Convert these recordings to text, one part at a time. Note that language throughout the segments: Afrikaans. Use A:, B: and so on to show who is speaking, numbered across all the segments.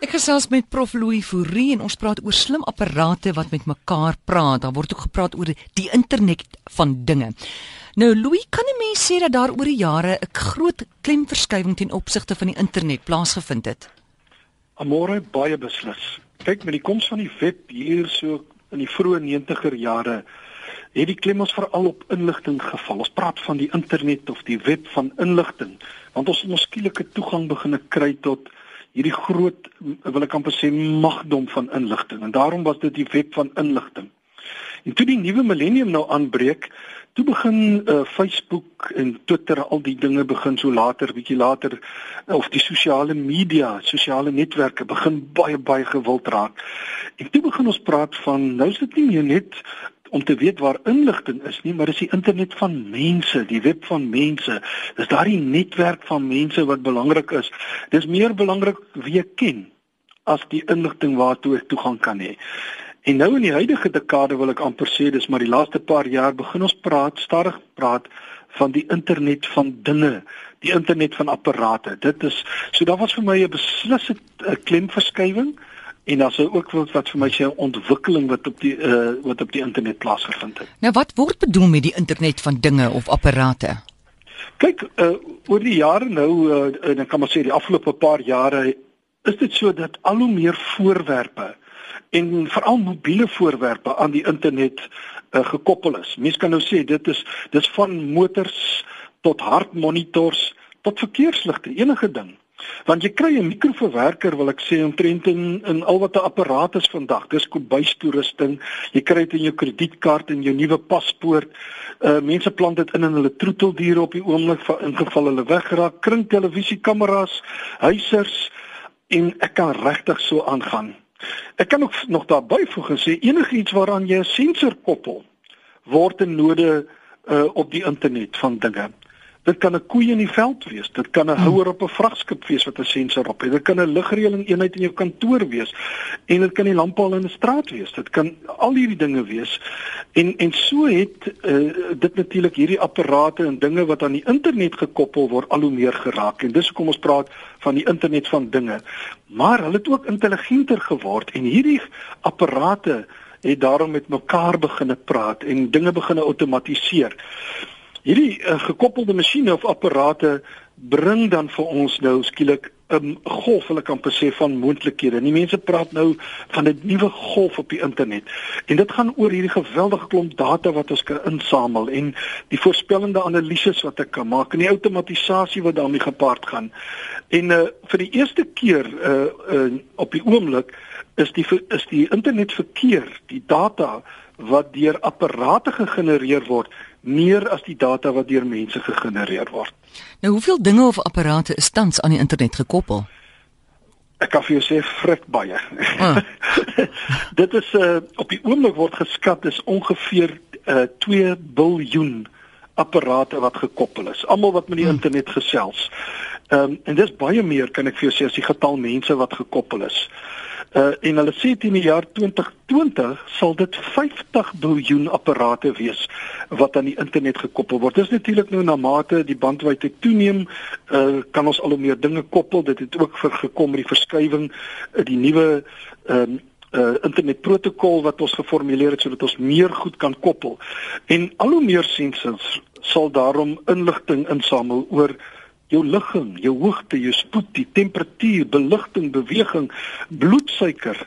A: Ek gesels met Prof Louis Fourie en ons praat oor slim apparate wat met mekaar praat. Daar word ook gepraat oor die internet van dinge. Nou Louis, kan 'n mens sê dat daar oor die jare 'n groot klemverskywing ten opsigte van die internet plaasgevind het?
B: Amore baie beslis. Kyk, met die koms van die web hier so in die vroeë 90er jare het die klem ons veral op inligting geval. Ons praat van die internet of die web van inligting, want ons het moskielike toegang begin kry tot hierdie groot wil ek amper sê magdom van inligting en daarom was dit die web van inligting. En toe die nuwe millennium nou aanbreek, toe begin uh, Facebook en Twitter al die dinge begin so later, bietjie later of die sosiale media, sosiale netwerke begin baie baie gewild raak. En toe begin ons praat van nou is dit nie meer net om te weet waar inligting is nie, maar dis die internet van mense, die web van mense. Dis daardie netwerk van mense wat belangrik is. Dis meer belangrik wie ek ken as die inligting waartoe ek toegang kan hê. En nou in die huidige dekade wil ek amper sê dis maar die laaste paar jaar begin ons praat, stadig praat van die internet van dinge, die internet van apparate. Dit is so daar was vir my 'n beslisse eh, klemverskywing en daar's ook wat wat vir my sê ontwikkeling wat op die uh, wat op die internet plaasgevind het.
A: Nou wat word bedoel met die internet van dinge of apparate?
B: Kyk, uh, oor die jare nou uh, en ek kan maar sê die afgelope paar jare is dit so dat al hoe meer voorwerpe en veral mobiele voorwerpe aan die internet uh, gekoppel is. Mense kan nou sê dit is dis van motors tot hartmonitors tot verkeersligte, enige ding. Want jy kry 'n mikroverwerker wil ek sê omtrent in in al wat 'n apparaat is vandag. Dis kombuistoerusting. Jy kry dit in jou kredietkaart en jou nuwe paspoort. Uh mense plant dit in in hulle troeteldiere op die oomblik van ingeval hulle weggeraak. Kring televisiekameras, huisers en ek kan regtig so aangaan. Ek kan ook nog daarby voeg en sê enigiets waaraan jy 'n sensor koppel word 'n node uh op die internet van dinge. Dit kan 'n koei in die veld wees, dit kan 'n houer op 'n vragskip wees wat 'n sensor op het. Dit kan 'n ligreëling eenheid in jou kantoor wees en dit kan die lamppaal in 'n straat wees. Dit kan al hierdie dinge wees. En en so het uh, dit natuurlik hierdie apparate en dinge wat aan die internet gekoppel word al hoe meer geraak. En dis hoekom ons praat van die internet van dinge. Maar hulle het ook intelligenter geword en hierdie apparate het daarom met mekaar begine praat en dinge begine outomatiseer. Hierdie uh, gekoppelde masjiene of apparate bring dan vir ons nou skielik 'n um, golf, hulle kan besê van moontlikhede. Die mense praat nou van 'n nuwe golf op die internet. En dit gaan oor hierdie geweldige klomp data wat ons kan insamel en die voorspellende analises wat ek kan maak en die outomatisasie wat daarmee gepaard gaan. En uh, vir die eerste keer uh, uh, op die oomblik is die is die internetverkeer, die data wat deur apparate gegenereer word meer as die data wat deur mense gegenereer word.
A: Nou hoeveel dinge of apparate is tans aan die internet gekoppel?
B: Ek kan vir jou sê frik baie. Ah. Dit is uh, op die oomblik word geskat is ongeveer uh, eh, 2 biljoen apparate wat gekoppel is. Almal wat met die hmm. internet gesels. Ehm um, en dis baie meer kan ek vir jou sê as die getal mense wat gekoppel is. Uh en hulle sê teen die jaar 2020 sal dit 50 biljoen apparate wees wat aan die internet gekoppel word. Dit is natuurlik nou na mate die bandwydte toeneem, uh kan ons al hoe meer dinge koppel. Dit het ook vir gekom met die verskywing uh, die nuwe ehm uh, uh internetprotokol wat ons geformuleer het sodat ons meer goed kan koppel. En al hoe meer sensors sal daarom inligting insamel oor jou ligging, jou hoogte, jou spoed, die temperatuur, beligting, beweging, bloedsuiker,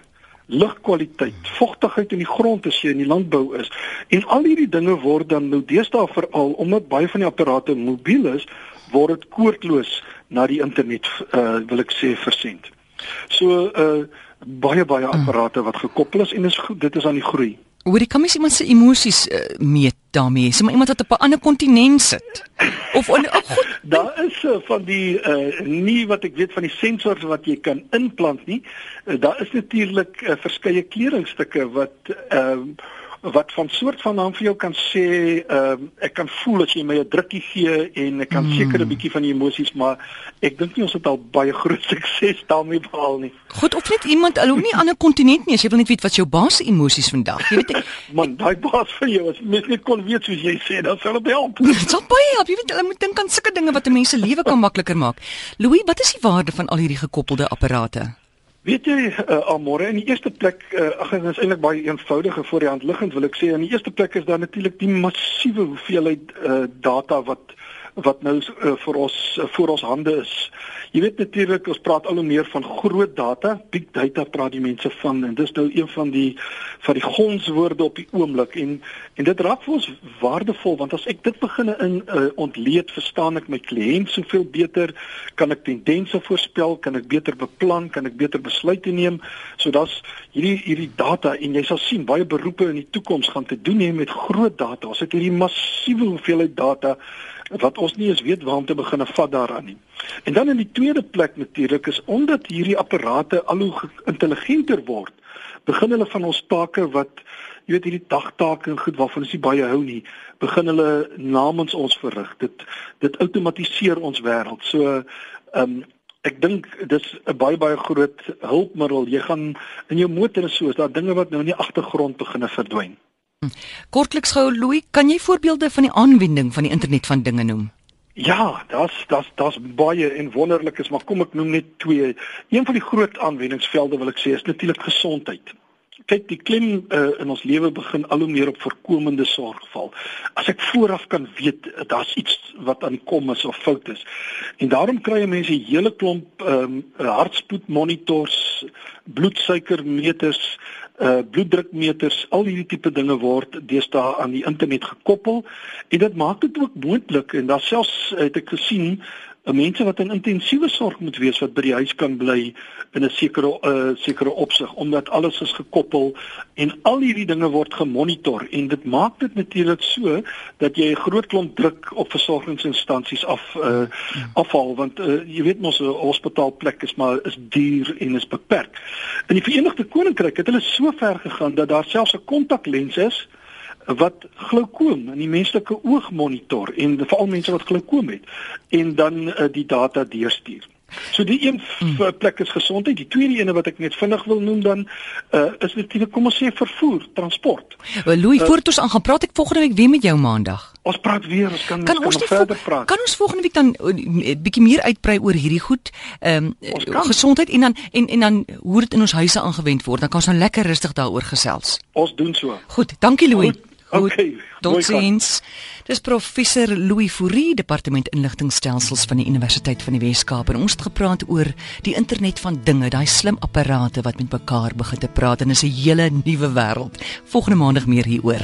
B: lugkwaliteit, vogtigheid in die grond as jy in die landbou is. En al hierdie dinge word dan nou deesdae veral omdat baie van die apparate mobiel is, word dit koordloos na die internet uh wil ek sê versend. So uh baie baie apparate wat gekoppel is en is goed, dit is aan die groei.
A: Hoorie, kan mens iemand se emosies uh, meet daarmee? Sê maar iemand wat op 'n ander kontinent sit. Of oh,
B: goed, daar is uh, van die uh, nie wat ek weet van die sensors wat jy kan inplant nie. Uh, daar is natuurlik uh, verskeie kledingstukke wat ehm uh, wat van soort van naam vir jou kan sê ehm uh, ek kan voel as jy my 'n drukkie gee en ek kan mm. seker 'n bietjie van die emosies maar ek dink nie ons het al baie groot sukses daarmee behaal nie.
A: Goed of net iemand alhoewel nie 'n ander kontinent nie as jy wil net weet wat jou baas emosies vandag. Jy weet ek
B: man daai baas vir jou as mens net kon weet soos jy sê dan sal dit help.
A: Dit sal baie help. Jy weet hulle moet dink aan sulke dinge wat 'n mens se lewe kan makliker maak. Louis, wat is die waarde van al hierdie gekoppelde apparate?
B: Weet jy uh, almore in die eerste plek uh, ag dit is eintlik baie eenvoudige voor die hand liggend wil ek sê. In die eerste plek is daar natuurlik die massiewe hoeveelheid uh, data wat wat nou uh, vir ons uh, voor ons hande is. Jy weet natuurlik ons praat al hoe meer van groot data, big data praat die mense van en dis nou een van die van die gonswoorde op die oomblik en en dit raak vir ons waardevol want as ek dit begin in uh, ontleed verstaan ek my kliënt soveel beter, kan ek tendense voorspel, kan ek beter beplan, kan ek beter besluite neem. So daar's hierdie hierdie data en jy sal sien baie beroepe in die toekoms gaan te doen hê met groot data. Ons het hierdie massiewe hoeveelheid data wat ons nie eens weet waar om te begin vat daaraan nie. En dan in die tweede plek natuurlik is omdat hierdie apparate al hoe intelligenter word, begin hulle van ons take wat jy weet hierdie dagtake en goed waarvan ons nie baie hou nie, begin hulle namens ons verrig. Dit dit outomatiseer ons wêreld. So ehm um, ek dink dis 'n baie baie groot hulpmiddel. Jy gaan in jou motor en so, is daar dinge wat nou in die agtergrond begine verdwyn.
A: Kortliks gou Louis, kan jy voorbeelde van die aanwending van die internet van dinge noem?
B: Ja, das das das baie en wonderlik is, maar kom ek noem net twee. Een van die groot aanwendingsvelde wil ek sê is natuurlik gesondheid. Kyk, die klem uh, in ons lewe begin al hoe meer op voorkomende sorg val. As ek vooraf kan weet daar's iets wat aan die kom is of fout is. En daarom kry mense 'n hele klomp ehm um, hartspoedmonitors, bloedsuikermeters, uh bloeddrukmeters, al hierdie tipe dinge word deesdae aan die internet gekoppel en dit maak dit ook moontlik en daar selfs het ek gesien mense wat in intensiewe sorg moet wees wat by die huis kan bly in 'n sekere uh, sekere opsig omdat alles is gekoppel en al hierdie dinge word gemonitor en dit maak dit natuurlik so dat jy 'n groot klomp druk op versorgingsinstansies af uh, afhaal want uh, jy weet mos 'n hospitaalplek is maar is duur en is beperk. In die Verenigde Koninkryk het hulle so ver gegaan dat daar selfs 'n kontaklens is wat glaukoom in die menslike oog monitor en veral mense wat glaukoom het en dan uh, die data deurstuur. So die een hmm. plek is gesondheid, die tweede ene wat ek net vinnig wil noem dan uh, is natuurlik kom ons sê vervoer, transport.
A: Wel Louis, uh, voordat ons aan gaan praat ek volgende week weer met jou maandag.
B: Ons praat weer, ons kan
A: kan ons, ons verder praat. Kan ons volgende week dan 'n uh, bietjie meer uitbrei oor hierdie goed, ehm um, gesondheid en dan en en dan hoe dit in ons huise aangewend word. Dan kan ons nou lekker rustig daaroor gesels.
B: Ons doen so.
A: Goed, dankie Louis. Goed.
B: Okay.
A: Totsiens. Dis professor Louis Fourie, departement inligtingstelsels van die Universiteit van die Wes-Kaap en ons het gepraat oor die internet van dinge, daai slim apparate wat met mekaar begin te praat en is 'n hele nuwe wêreld. Volgende maandag meer hieroor.